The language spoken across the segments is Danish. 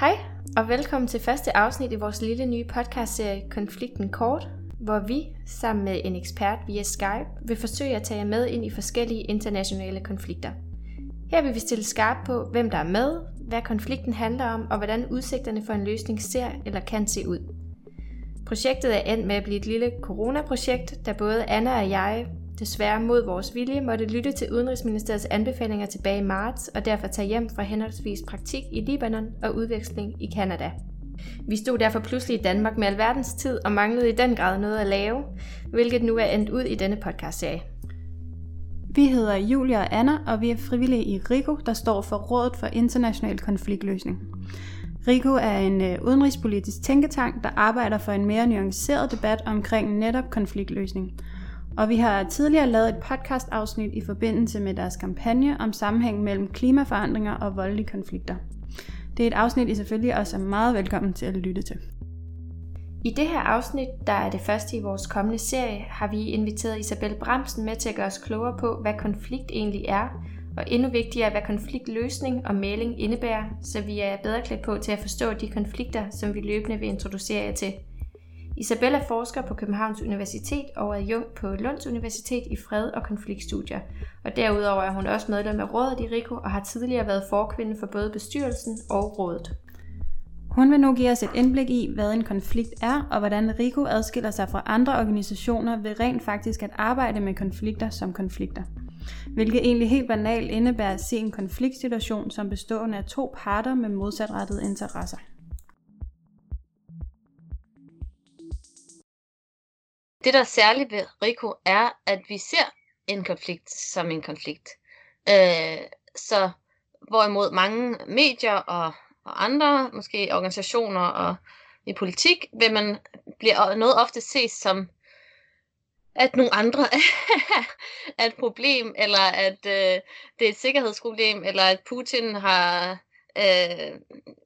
Hej, og velkommen til første afsnit i vores lille nye podcastserie Konflikten Kort, hvor vi, sammen med en ekspert via Skype, vil forsøge at tage jer med ind i forskellige internationale konflikter. Her vil vi stille skarp på, hvem der er med, hvad konflikten handler om, og hvordan udsigterne for en løsning ser eller kan se ud. Projektet er endt med at blive et lille coronaprojekt, da både Anna og jeg desværre mod vores vilje måtte lytte til Udenrigsministeriets anbefalinger tilbage i marts og derfor tage hjem fra henholdsvis praktik i Libanon og udveksling i Kanada. Vi stod derfor pludselig i Danmark med alverdens tid og manglede i den grad noget at lave, hvilket nu er endt ud i denne podcastserie. Vi hedder Julia og Anna, og vi er frivillige i RIGO, der står for Rådet for International Konfliktløsning. RIGO er en øh, udenrigspolitisk tænketank, der arbejder for en mere nuanceret debat omkring netop konfliktløsning – og vi har tidligere lavet et podcast-afsnit i forbindelse med deres kampagne om sammenhængen mellem klimaforandringer og voldelige konflikter. Det er et afsnit, I selvfølgelig også er meget velkommen til at lytte til. I det her afsnit, der er det første i vores kommende serie, har vi inviteret Isabel Bramsen med til at gøre os klogere på, hvad konflikt egentlig er, og endnu vigtigere, hvad konfliktløsning og mailing indebærer, så vi er bedre klædt på til at forstå de konflikter, som vi løbende vil introducere jer til – Isabella forsker på Københavns Universitet og er adjunkt på Lunds Universitet i fred- og konfliktstudier. Og derudover er hun også medlem af rådet i RIKO og har tidligere været forkvinde for både bestyrelsen og rådet. Hun vil nu give os et indblik i, hvad en konflikt er, og hvordan RIKO adskiller sig fra andre organisationer ved rent faktisk at arbejde med konflikter som konflikter. Hvilket egentlig helt banalt indebærer at se en konfliktsituation som bestående af to parter med modsatrettede interesser. Det, der er særligt ved Rico, er, at vi ser en konflikt som en konflikt. Øh, så hvorimod mange medier og, og andre, måske organisationer og i politik, vil man bliver noget ofte ses som, at nogle andre er et problem, eller at øh, det er et sikkerhedsproblem, eller at Putin har øh,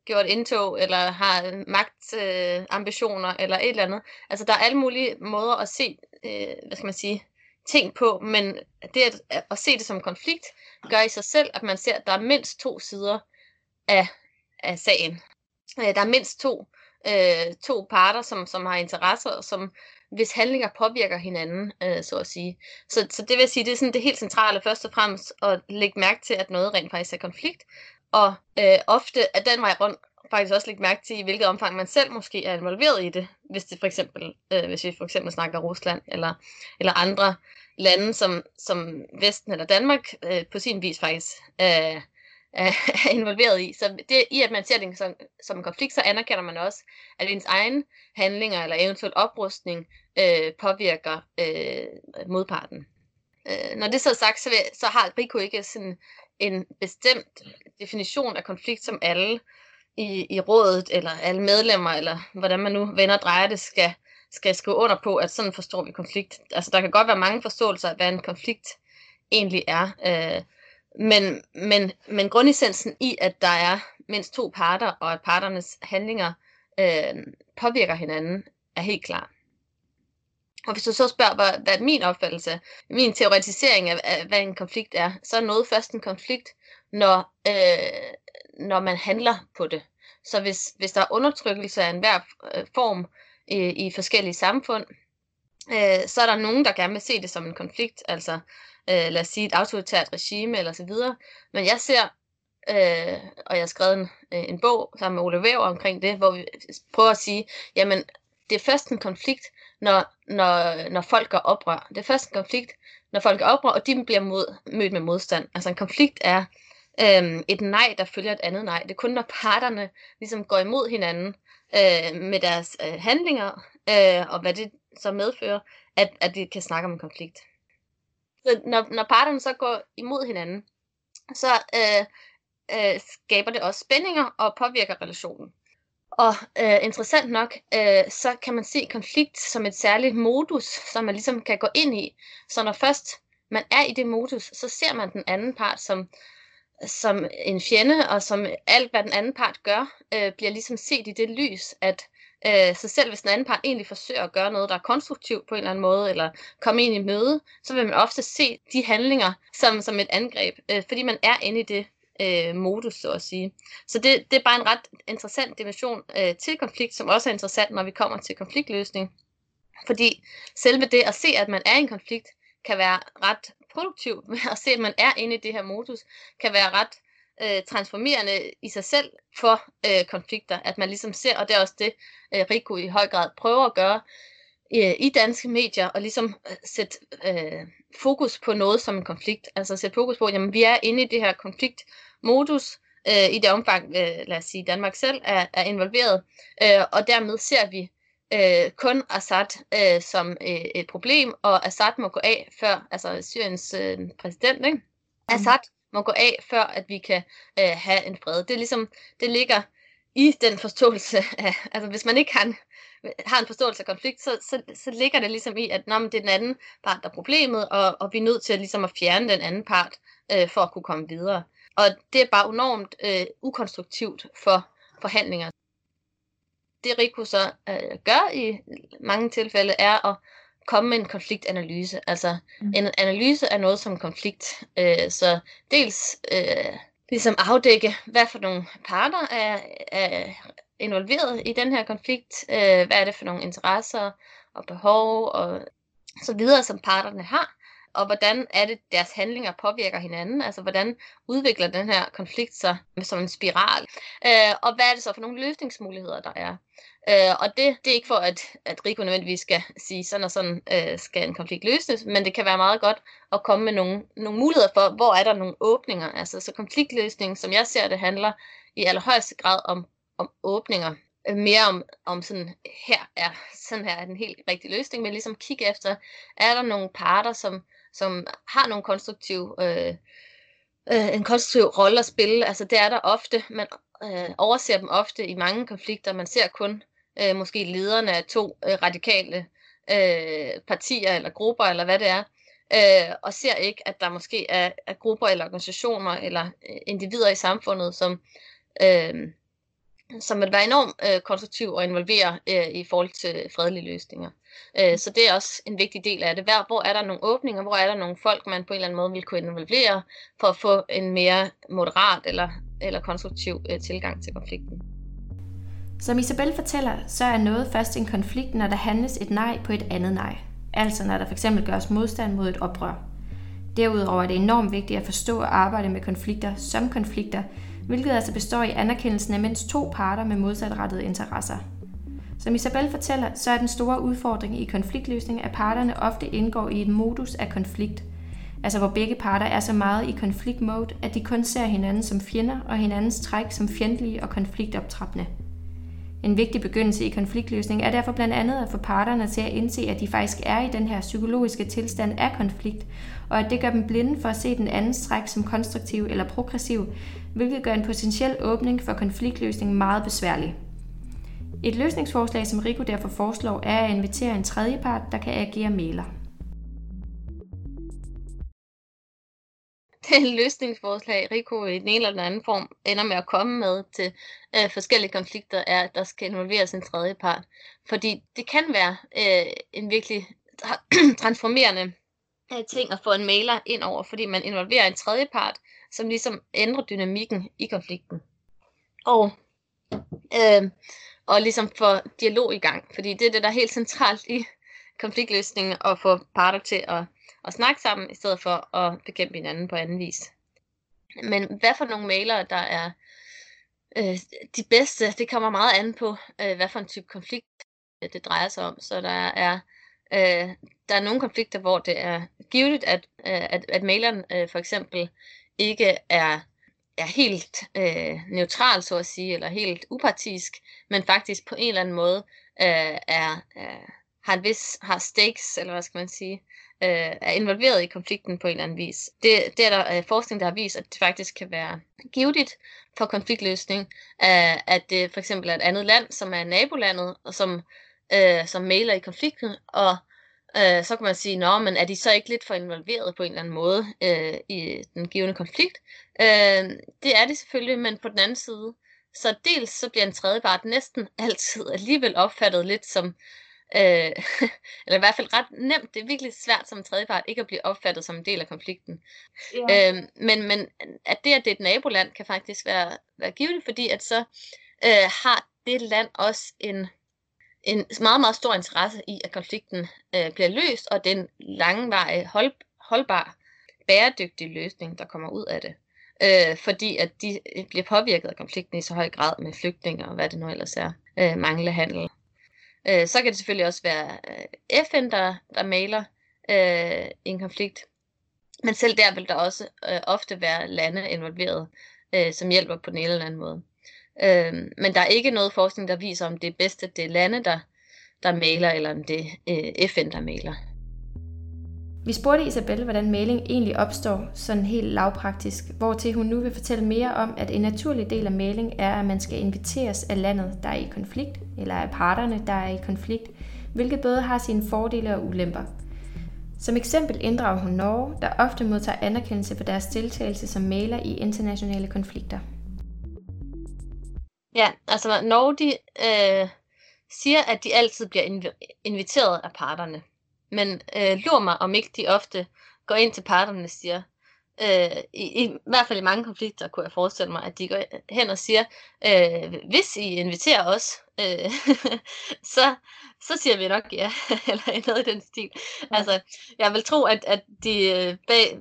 gjort indtog, eller har magtambitioner, øh, eller et eller andet. Altså, der er alle mulige måder at se, øh, hvad skal man sige, ting på, men det at, at se det som konflikt, gør i sig selv, at man ser, at der er mindst to sider af, af sagen. Øh, der er mindst to, øh, to parter, som, som har interesser, og som hvis handlinger påvirker hinanden, øh, så at sige. Så, så det vil sige, det er sådan det helt centrale først og fremmest at lægge mærke til, at noget rent faktisk er konflikt, og øh, ofte er den vej rundt faktisk også lægge mærke til, i hvilket omfang man selv måske er involveret i det, hvis det for eksempel, øh, hvis vi for eksempel snakker Rusland eller, eller andre lande, som, som Vesten eller Danmark øh, på sin vis faktisk øh, er involveret i. Så det, i at man ser det som, som en konflikt, så anerkender man også, at ens egen handlinger eller eventuelt oprustning øh, påvirker øh, modparten. Øh, når det så er sagt, så, vil, så har Rico ikke sådan en bestemt definition af konflikt, som alle i, i rådet, eller alle medlemmer, eller hvordan man nu vender og drejer det, skal, skal skrive under på, at sådan forstår vi konflikt. Altså, der kan godt være mange forståelser af, hvad en konflikt egentlig er. Øh, men, men, men grundessensen i, at der er mindst to parter, og at parternes handlinger øh, påvirker hinanden, er helt klar. Og hvis du så spørger, hvad, hvad er min opfattelse, min teoretisering af, af, hvad en konflikt er, så er noget først en konflikt, når, øh, når man handler på det. Så hvis, hvis der er undertrykkelse af enhver øh, form i, i forskellige samfund, øh, så er der nogen, der gerne vil se det som en konflikt, altså øh, lad os sige et autoritært regime eller så videre. Men jeg ser, øh, og jeg har skrevet en, øh, en bog sammen med Ole Væver omkring det, hvor vi prøver at sige, jamen det er først en konflikt, når, når, når folk gør oprør. Det er først en konflikt, når folk gør oprør, og de bliver mod, mødt med modstand. Altså en konflikt er øh, et nej, der følger et andet nej. Det er kun, når parterne ligesom går imod hinanden øh, med deres øh, handlinger, øh, og hvad det så medfører, at, at vi kan snakke om en konflikt. Så når, når parterne så går imod hinanden, så øh, øh, skaber det også spændinger og påvirker relationen. Og øh, interessant nok, øh, så kan man se konflikt som et særligt modus, som man ligesom kan gå ind i. Så når først man er i det modus, så ser man den anden part som, som en fjende, og som alt, hvad den anden part gør, øh, bliver ligesom set i det lys, at øh, så selv hvis den anden part egentlig forsøger at gøre noget, der er konstruktivt på en eller anden måde, eller komme ind i møde, så vil man ofte se de handlinger som, som et angreb, øh, fordi man er inde i det øh, modus, så at sige. Så det, det er bare en ret interessant dimension øh, til konflikt, som også er interessant, når vi kommer til konfliktløsning. Fordi selve det at se, at man er i en konflikt, kan være ret produktiv at se, at man er inde i det her modus, kan være ret øh, transformerende i sig selv for øh, konflikter, at man ligesom ser, og det er også det, øh, Rico i høj grad prøver at gøre øh, i danske medier, og ligesom øh, sætte øh, fokus på noget som en konflikt, altså sætte fokus på, at vi er inde i det her konflikt konfliktmodus, øh, i det omfang, øh, lad os sige, Danmark selv er, er involveret, øh, og dermed ser vi øh, kun Assad øh, som øh, et problem, og Assad må gå af før, altså Syriens øh, præsident, ikke? Mm. Assad må gå af, før at vi kan øh, have en fred. Det er ligesom, det ligger i den forståelse af, altså hvis man ikke har en, har en forståelse af konflikt, så, så, så ligger det ligesom i, at nå, det er den anden part, der er problemet, og, og vi er nødt til ligesom at fjerne den anden part, øh, for at kunne komme videre. Og det er bare enormt øh, ukonstruktivt for forhandlinger. Det Rico så øh, gør i mange tilfælde, er at komme med en konfliktanalyse. Altså mm. en analyse af noget som konflikt. Øh, så dels øh, ligesom afdække, hvad for nogle parter er, er involveret i den her konflikt. Øh, hvad er det for nogle interesser og behov og så videre, som parterne har og hvordan er det, deres handlinger påvirker hinanden, altså hvordan udvikler den her konflikt sig som en spiral, øh, og hvad er det så for nogle løsningsmuligheder, der er. Øh, og det, det er ikke for, at, at Rico nødvendigvis skal sige, sådan og sådan øh, skal en konflikt løses, men det kan være meget godt at komme med nogle, nogle muligheder for, hvor er der nogle åbninger. Altså, så konfliktløsning, som jeg ser det, handler i allerhøjeste grad om, om åbninger. Øh, mere om, om sådan, her er, sådan her er den helt rigtige løsning, men ligesom kigge efter, er der nogle parter, som, som har nogle konstruktive, øh, øh, en konstruktiv rolle at spille. Altså det er der ofte. Man øh, overser dem ofte i mange konflikter. Man ser kun øh, måske lederne af to øh, radikale øh, partier eller grupper eller hvad det er. Øh, og ser ikke, at der måske er, er grupper eller organisationer eller øh, individer i samfundet, som øh, som vil være enormt øh, konstruktiv og involvere øh, i forhold til fredelige løsninger. Øh, så det er også en vigtig del af det. Hvor, hvor er der nogle åbninger, hvor er der nogle folk, man på en eller anden måde vil kunne involvere for at få en mere moderat eller, eller konstruktiv øh, tilgang til konflikten. Som Isabel fortæller, så er noget først en konflikt, når der handles et nej på et andet nej. Altså når der fx gøres modstand mod et oprør. Derudover er det enormt vigtigt at forstå og arbejde med konflikter som konflikter, hvilket altså består i anerkendelsen af mindst to parter med modsatrettede interesser. Som Isabel fortæller, så er den store udfordring i konfliktløsning, at parterne ofte indgår i et modus af konflikt, altså hvor begge parter er så meget i konfliktmode, at de kun ser hinanden som fjender og hinandens træk som fjendtlige og konfliktoptrappende. En vigtig begyndelse i konfliktløsning er derfor blandt andet at få parterne til at indse, at de faktisk er i den her psykologiske tilstand af konflikt, og at det gør dem blinde for at se den andens træk som konstruktiv eller progressiv, hvilket gør en potentiel åbning for konfliktløsning meget besværlig. Et løsningsforslag, som Rico derfor foreslår, er at invitere en tredjepart, der kan agere mæler. det løsningsforslag, Rico i den ene eller den anden form ender med at komme med til øh, forskellige konflikter, er, at der skal involveres en tredje part. Fordi det kan være øh, en virkelig transformerende øh, ting at få en mailer ind over, fordi man involverer en tredje part, som ligesom ændrer dynamikken i konflikten. Og, øh, og ligesom få dialog i gang, fordi det er det, der er helt centralt i konfliktløsningen, at få parter til at at snakke sammen, i stedet for at bekæmpe hinanden på anden vis. Men hvad for nogle malere, der er øh, de bedste, det kommer meget an på, øh, hvad for en type konflikt øh, det drejer sig om. Så der er, øh, der er nogle konflikter, hvor det er givet, at, øh, at, at maleren øh, for eksempel ikke er, er helt øh, neutral, så at sige, eller helt upartisk, men faktisk på en eller anden måde øh, er, øh, har en vis har stakes, eller hvad skal man sige, øh, er involveret i konflikten på en eller anden vis. Det, det er der øh, forskning, der har vist, at det faktisk kan være givetigt for konfliktløsning, øh, at det for eksempel er et andet land, som er nabolandet, og som, øh, som mailer i konflikten, og øh, så kan man sige, nå, men er de så ikke lidt for involveret på en eller anden måde øh, i den givende konflikt? Øh, det er de selvfølgelig, men på den anden side, så dels så bliver en tredje part næsten altid alligevel opfattet lidt som øh, eller i hvert fald ret nemt, det er virkelig svært som tredjepart ikke at blive opfattet som en del af konflikten. Ja. Øh, men, men at det, at det er et naboland, kan faktisk være, være givet, fordi at så øh, har det land også en, en meget, meget stor interesse i, at konflikten øh, bliver løst, og den langvarige, hold, holdbar, bæredygtig løsning, der kommer ud af det. Øh, fordi at de øh, bliver påvirket af konflikten i så høj grad med flygtninge og hvad det nu ellers er. Øh, mangle handel. Øh, så kan det selvfølgelig også være øh, FN, der, der maler øh, en konflikt. Men selv der vil der også øh, ofte være lande involveret, øh, som hjælper på den ene eller anden måde. Øh, men der er ikke noget forskning, der viser, om det er bedst, at det er lande, der, der maler, eller om det er øh, FN, der maler. Vi spurgte Isabelle, hvordan maling egentlig opstår, sådan helt lavpraktisk, hvor til hun nu vil fortælle mere om, at en naturlig del af maling er, at man skal inviteres af landet, der er i konflikt, eller af parterne, der er i konflikt, hvilket både har sine fordele og ulemper. Som eksempel inddrager hun Norge, der ofte modtager anerkendelse for deres deltagelse som maler i internationale konflikter. Ja, altså Norge de, øh, siger, at de altid bliver inv- inviteret af parterne. Men øh, lur mig, om ikke de ofte går ind til parterne og siger, øh, i, i, hvert fald i mange konflikter kunne jeg forestille mig, at de går hen og siger, øh, hvis I inviterer os, øh, så, så siger vi nok ja, eller noget i den stil. Altså, jeg vil tro, at, at de øh, bag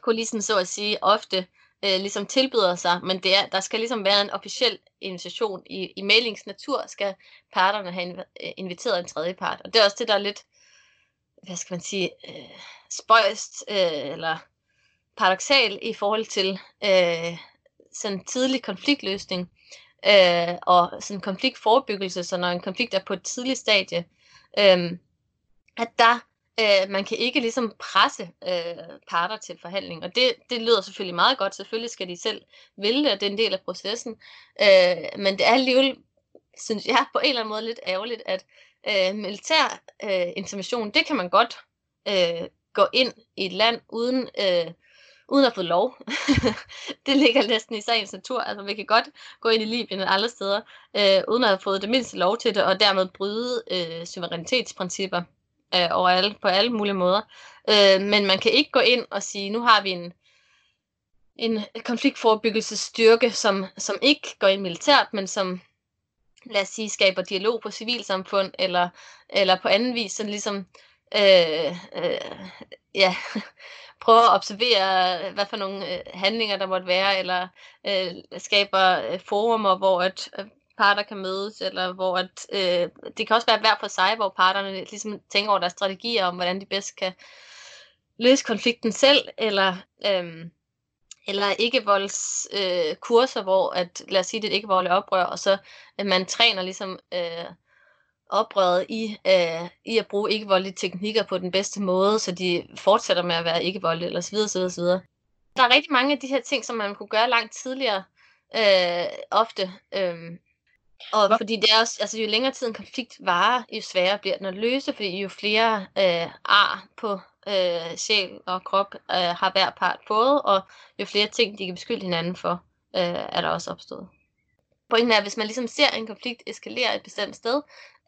kulissen, så at sige, ofte øh, ligesom tilbyder sig, men det er, der skal ligesom være en officiel invitation. I, i mailings natur skal parterne have øh, inviteret en tredje part, og det er også det, der er lidt, hvad skal man sige, øh, spøjst øh, eller paradoxal i forhold til øh, sådan tidlig konfliktløsning øh, og sådan konfliktforebyggelse, så når en konflikt er på et tidligt stadie, øh, at der øh, man kan ikke ligesom presse øh, parter til forhandling, og det, det lyder selvfølgelig meget godt. Selvfølgelig skal de selv vælge og det er en del af processen. Øh, men det er alligevel, synes jeg, på en eller anden måde lidt ærgerligt, at øh, militær øh, intervention, det kan man godt øh, gå ind i et land uden... Øh, uden at få lov. det ligger næsten i sagens natur. Altså, vi kan godt gå ind i Libyen og andre steder, øh, uden at have fået det mindste lov til det, og dermed bryde øh, suverænitetsprincipper øh, over alle, på alle mulige måder. Øh, men man kan ikke gå ind og sige, nu har vi en, en konfliktforebyggelsesstyrke, som, som ikke går ind militært, men som lad os sige, skaber dialog på civilsamfund, eller, eller på anden vis, sådan ligesom, øh, øh, ja, prøver at observere, hvad for nogle øh, handlinger der måtte være, eller øh, skaber øh, forumer, hvor at, øh, parter kan mødes, eller hvor at, øh, det kan også være hver for sig, hvor parterne ligesom tænker over deres strategier om, hvordan de bedst kan løse konflikten selv, eller, øh, eller ikke volds øh, kurser, hvor at, lad os sige, det er ikke voldeligt oprør, og så at man træner ligesom øh, oprøret i, øh, i at bruge ikke-voldelige teknikker på den bedste måde, så de fortsætter med at være ikke-voldelige, eller så videre, så videre, så videre. Der er rigtig mange af de her ting, som man kunne gøre langt tidligere, øh, ofte. Øh, og fordi det er også, altså jo længere tid en konflikt varer, jo sværere bliver den at løse, fordi jo flere øh, ar på øh, sjæl og krop øh, har hver part fået, og jo flere ting, de kan beskylde hinanden for, øh, er der også opstået. Pointen er, at hvis man ligesom ser en konflikt eskalere et bestemt sted,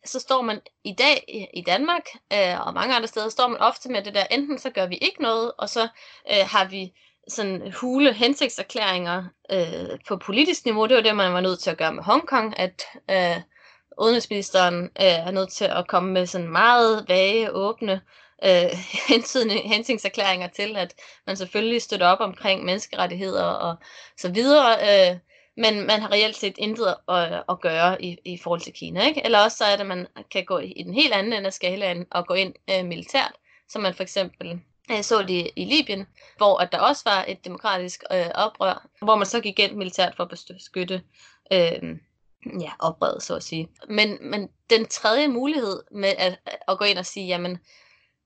så står man i dag i, i Danmark øh, og mange andre steder, står man ofte med det der, enten så gør vi ikke noget, og så øh, har vi sådan hule hensigtserklæringer øh, på politisk niveau. Det var det, man var nødt til at gøre med Hongkong, at øh, udenrigsministeren øh, er nødt til at komme med sådan meget vage, åbne øh, hensigtserklæringer til, at man selvfølgelig støtter op omkring menneskerettigheder og så videre. Øh, men man har reelt set intet at, at gøre i, i forhold til Kina. Ikke? Eller også så er det, at man kan gå i den helt anden ende af skalaen og gå ind øh, militært, som man for eksempel jeg så det i Libyen, hvor at der også var et demokratisk øh, oprør, hvor man så gik ind militært for at beskytte øh, ja, oprøret, så at sige. Men, men den tredje mulighed med at, at gå ind og sige, jamen,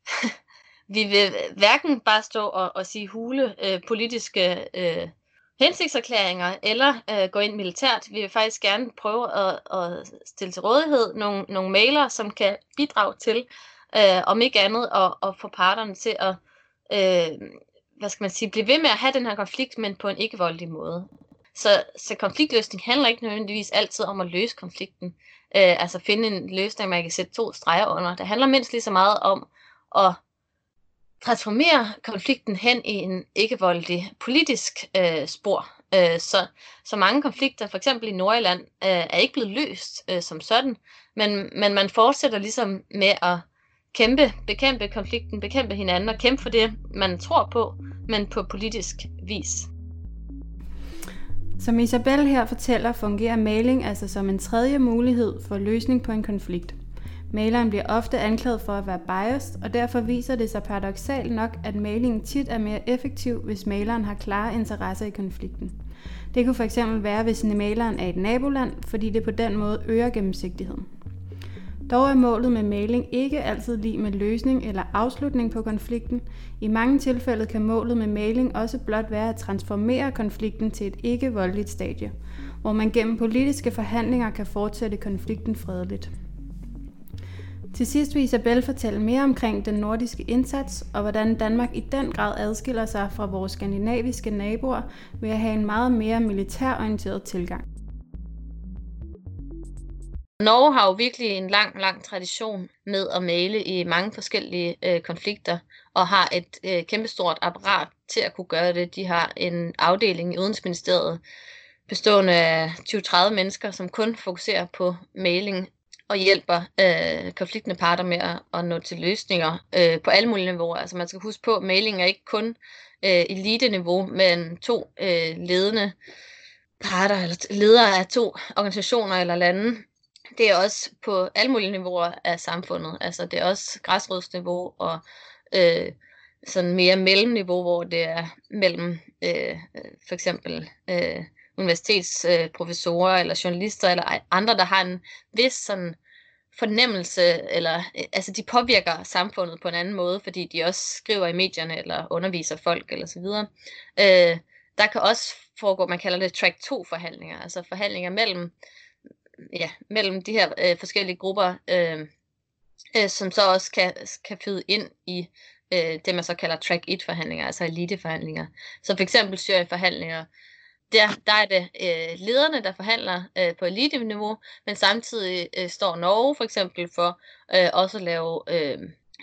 vi vil hverken bare stå og, og sige hule øh, politiske øh, hensigtserklæringer eller øh, gå ind militært. Vi vil faktisk gerne prøve at, at stille til rådighed nogle, nogle mailer, som kan bidrage til, øh, om ikke andet, at, at få parterne til at øh, hvad skal man sige, blive ved med at have den her konflikt, men på en ikke-voldelig måde. Så, så konfliktløsning handler ikke nødvendigvis altid om at løse konflikten. Øh, altså finde en løsning, man kan sætte to streger under. Det handler mindst lige så meget om at transformere konflikten hen i en ikke-voldelig politisk øh, spor. Øh, så, så mange konflikter, for eksempel i Nordjylland, øh, er ikke blevet løst øh, som sådan, men, men man fortsætter ligesom med at kæmpe, bekæmpe konflikten, bekæmpe hinanden og kæmpe for det, man tror på, men på politisk vis. Som Isabel her fortæller, fungerer maling altså som en tredje mulighed for løsning på en konflikt. Maleren bliver ofte anklaget for at være biased, og derfor viser det sig paradoxalt nok, at malingen tit er mere effektiv, hvis maleren har klare interesser i konflikten. Det kunne fx være, hvis maleren er i et naboland, fordi det på den måde øger gennemsigtigheden. Dog er målet med maling ikke altid lige med løsning eller afslutning på konflikten. I mange tilfælde kan målet med maling også blot være at transformere konflikten til et ikke-voldeligt stadie, hvor man gennem politiske forhandlinger kan fortsætte konflikten fredeligt. Til sidst vil Isabel fortælle mere omkring den nordiske indsats, og hvordan Danmark i den grad adskiller sig fra vores skandinaviske naboer ved at have en meget mere militærorienteret tilgang. Norge har jo virkelig en lang, lang tradition med at male i mange forskellige øh, konflikter, og har et øh, kæmpestort apparat til at kunne gøre det. De har en afdeling i Udenrigsministeriet bestående af 20-30 mennesker, som kun fokuserer på maling og hjælper øh, konfliktende parter med at, at nå til løsninger øh, på alle mulige niveauer. Altså man skal huske på, at maling er ikke kun øh, elite-niveau, men to øh, ledende parter, eller ledere af to organisationer eller lande. Det er også på alle mulige niveauer af samfundet. Altså det er også græsrodsniveau og øh, sådan mere mellemniveau, hvor det er mellem øh, øh for eksempel øh, universitetsprofessorer eller journalister eller andre, der har en vis sådan fornemmelse, eller øh, altså de påvirker samfundet på en anden måde, fordi de også skriver i medierne, eller underviser folk, eller så videre. Øh, der kan også foregå, man kalder det track 2 forhandlinger, altså forhandlinger mellem, ja, mellem de her øh, forskellige grupper, øh, øh, som så også kan, kan føde ind i øh, det, man så kalder track 1 forhandlinger, altså elite forhandlinger. Så for eksempel Syrien-forhandlinger, der, der er det øh, lederne, der forhandler øh, på elite-niveau, men samtidig øh, står Norge for eksempel for øh, også at lave øh,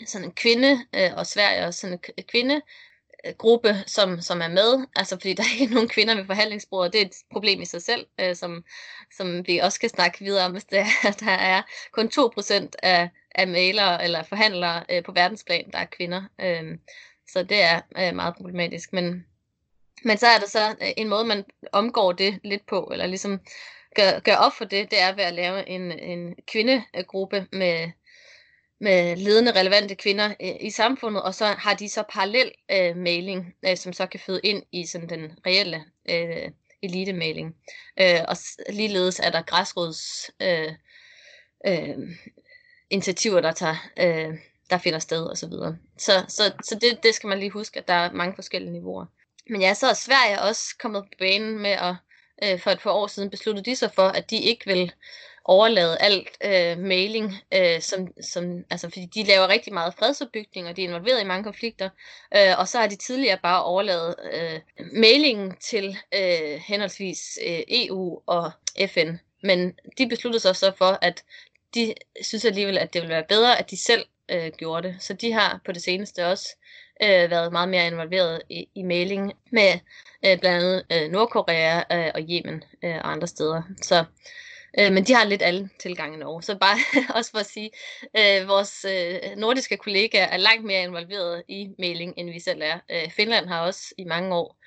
sådan en kvinde, øh, og Sverige også sådan en kvinde, gruppe, som, som er med, altså fordi der er ikke nogen kvinder ved forhandlingsbordet, det er et problem i sig selv, øh, som, som vi også skal snakke videre om, hvis det er, der er kun 2% af, af malere eller forhandlere øh, på verdensplan, der er kvinder. Øh, så det er øh, meget problematisk, men men så er der så øh, en måde, man omgår det lidt på, eller ligesom gør, gør op for det, det er ved at lave en, en kvindegruppe med, med ledende relevante kvinder øh, i samfundet, og så har de så parallel øh, mailing, øh, som så kan føde ind i sådan den reelle øh, elitemailing. Øh, og ligeledes er der græsrods øh, øh, initiativer, der tager øh, der finder sted og så videre. Så, så, så det, det skal man lige huske, at der er mange forskellige niveauer. Men ja, så er Sverige også kommet på banen med at, øh, for et par år siden besluttede de sig for, at de ikke vil overlade alt øh, mailing, øh, som, som, altså fordi de laver rigtig meget fredsopbygning, og de er involveret i mange konflikter, øh, og så har de tidligere bare overladet øh, mailingen til øh, henholdsvis øh, EU og FN. Men de besluttede sig så for, at de synes alligevel, at det ville være bedre, at de selv øh, gjorde det. Så de har på det seneste også øh, været meget mere involveret i, i mailing med øh, blandt andet øh, Nordkorea øh, og Yemen øh, og andre steder. Så, øh, men de har lidt alle tilgange i Norge. Så bare også for at sige, øh, vores øh, nordiske kollegaer er langt mere involveret i mailing, end vi selv er. Øh, Finland har også i mange år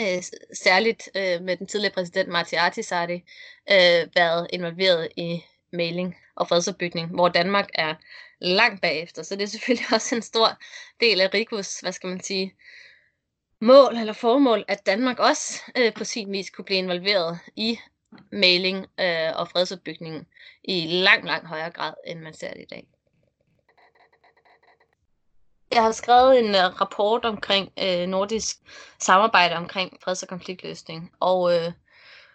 øh, særligt øh, med den tidligere præsident Martti Ahtisaari, øh, været involveret i mailing og fredsopbygning, hvor Danmark er langt bagefter. Så det er selvfølgelig også en stor del af Rikus, hvad skal man sige, mål eller formål, at Danmark også øh, på sin vis kunne blive involveret i mailing øh, og fredsopbygning i langt, langt højere grad, end man ser det i dag. Jeg har skrevet en uh, rapport omkring uh, nordisk samarbejde omkring freds- og konfliktløsning, og uh,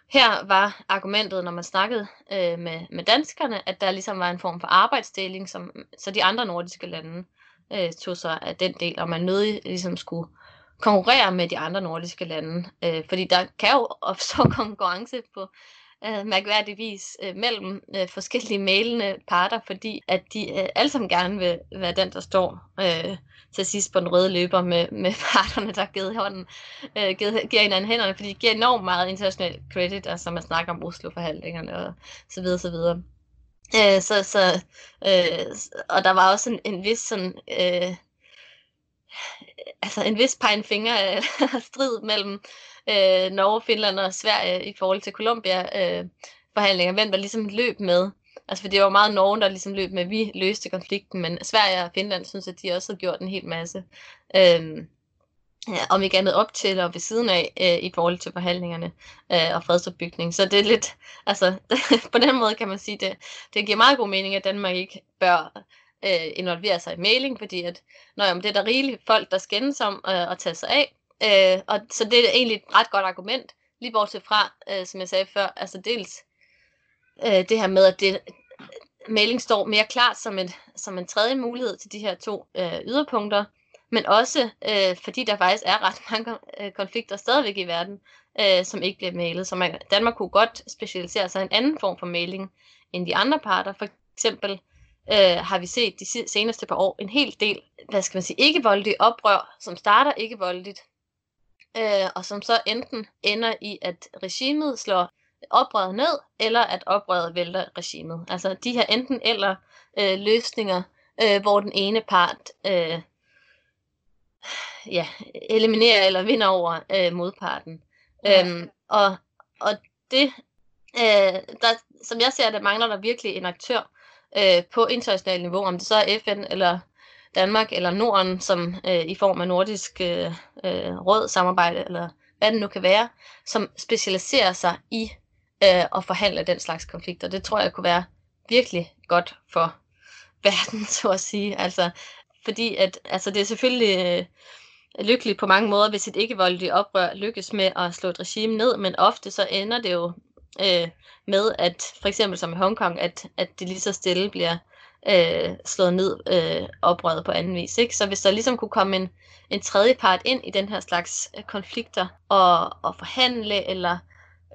her var argumentet, når man snakkede øh, med, med danskerne, at der ligesom var en form for arbejdsdeling, som, så de andre nordiske lande øh, tog sig af den del, og man nødig ligesom skulle konkurrere med de andre nordiske lande. Øh, fordi der kan jo opstå konkurrence på øh, mærkværdigvis øh, mellem øh, forskellige mailende parter, fordi at de øh, alle sammen gerne vil være den, der står øh, til sidst på den røde løber med, med parterne, der har givet, hånden, øh, givet, giver hinanden hænderne, fordi de giver enormt meget international credit, altså man snakker om Oslo-forhandlingerne og så videre, så videre. Øh, så, så, øh, og der var også en, en vis sådan, øh, altså en vis pegefinger strid mellem øh, Norge, Finland og Sverige i forhold til Colombia øh, forhandlinger, hvem der ligesom løb med. Altså for det var meget Norge, der ligesom løb med, at vi løste konflikten, men Sverige og Finland synes, at de også har gjort en hel masse. Øh, om ikke andet op til og ved siden af øh, i forhold til forhandlingerne øh, og fredsopbygning. Så det er lidt, altså på den måde kan man sige, det, det giver meget god mening, at Danmark ikke bør øh, involvere sig i mailing, fordi at, når, jamen, det er der rigeligt folk, der skændes om øh, at tage sig af. Øh, og, så det er egentlig et ret godt argument, lige bortset fra, øh, som jeg sagde før, altså dels øh, det her med, at det, mailing står mere klart som, et, som en tredje mulighed til de her to øh, yderpunkter, men også øh, fordi der faktisk er ret mange øh, konflikter stadigvæk i verden, øh, som ikke bliver mailet. Så man, Danmark kunne godt specialisere sig i en anden form for mailing end de andre parter. For eksempel øh, har vi set de seneste par år en hel del, hvad skal man sige, ikke-voldelige oprør, som starter ikke-voldeligt, øh, og som så enten ender i, at regimet slår oprøret ned, eller at oprøret vælter regimet. Altså de her enten eller øh, løsninger, øh, hvor den ene part øh, ja, eliminerer eller vinder over øh, modparten. Ja. Øhm, og, og det, øh, der, som jeg ser det, mangler der virkelig en aktør øh, på internationalt niveau, om det så er FN eller Danmark eller Norden, som øh, i form af nordisk øh, øh, råd samarbejde, eller hvad det nu kan være, som specialiserer sig i øh, at forhandle den slags konflikter. Det tror jeg kunne være virkelig godt for verden, så at sige. Altså, fordi at, altså, det er selvfølgelig øh, lykkeligt på mange måder, hvis et ikke-voldeligt oprør lykkes med at slå et regime ned, men ofte så ender det jo øh, med, at for eksempel som i Hongkong, at, at det lige så stille bliver øh, slået ned øh, oprøret på anden vis. Ikke? Så hvis der ligesom kunne komme en, en tredje part ind i den her slags øh, konflikter og, og forhandle, eller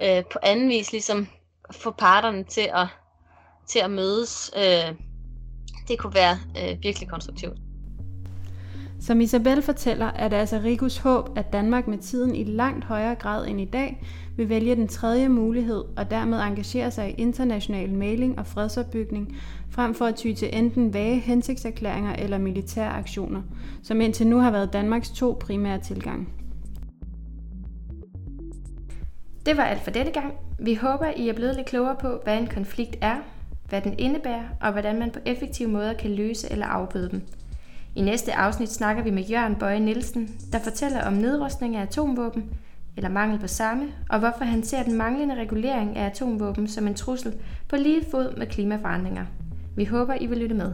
øh, på anden vis ligesom få parterne til at, til at mødes, øh, det kunne være øh, virkelig konstruktivt. Som Isabel fortæller, er det altså Rikus håb, at Danmark med tiden i langt højere grad end i dag vil vælge den tredje mulighed og dermed engagere sig i international mailing og fredsopbygning, frem for at ty til enten vage hensigtserklæringer eller militære aktioner, som indtil nu har været Danmarks to primære tilgang. Det var alt for denne gang. Vi håber, I er blevet lidt klogere på, hvad en konflikt er, hvad den indebærer, og hvordan man på effektive måder kan løse eller afbøde dem. I næste afsnit snakker vi med Jørgen Bøje Nielsen, der fortæller om nedrustning af atomvåben, eller mangel på samme, og hvorfor han ser den manglende regulering af atomvåben som en trussel på lige fod med klimaforandringer. Vi håber, I vil lytte med.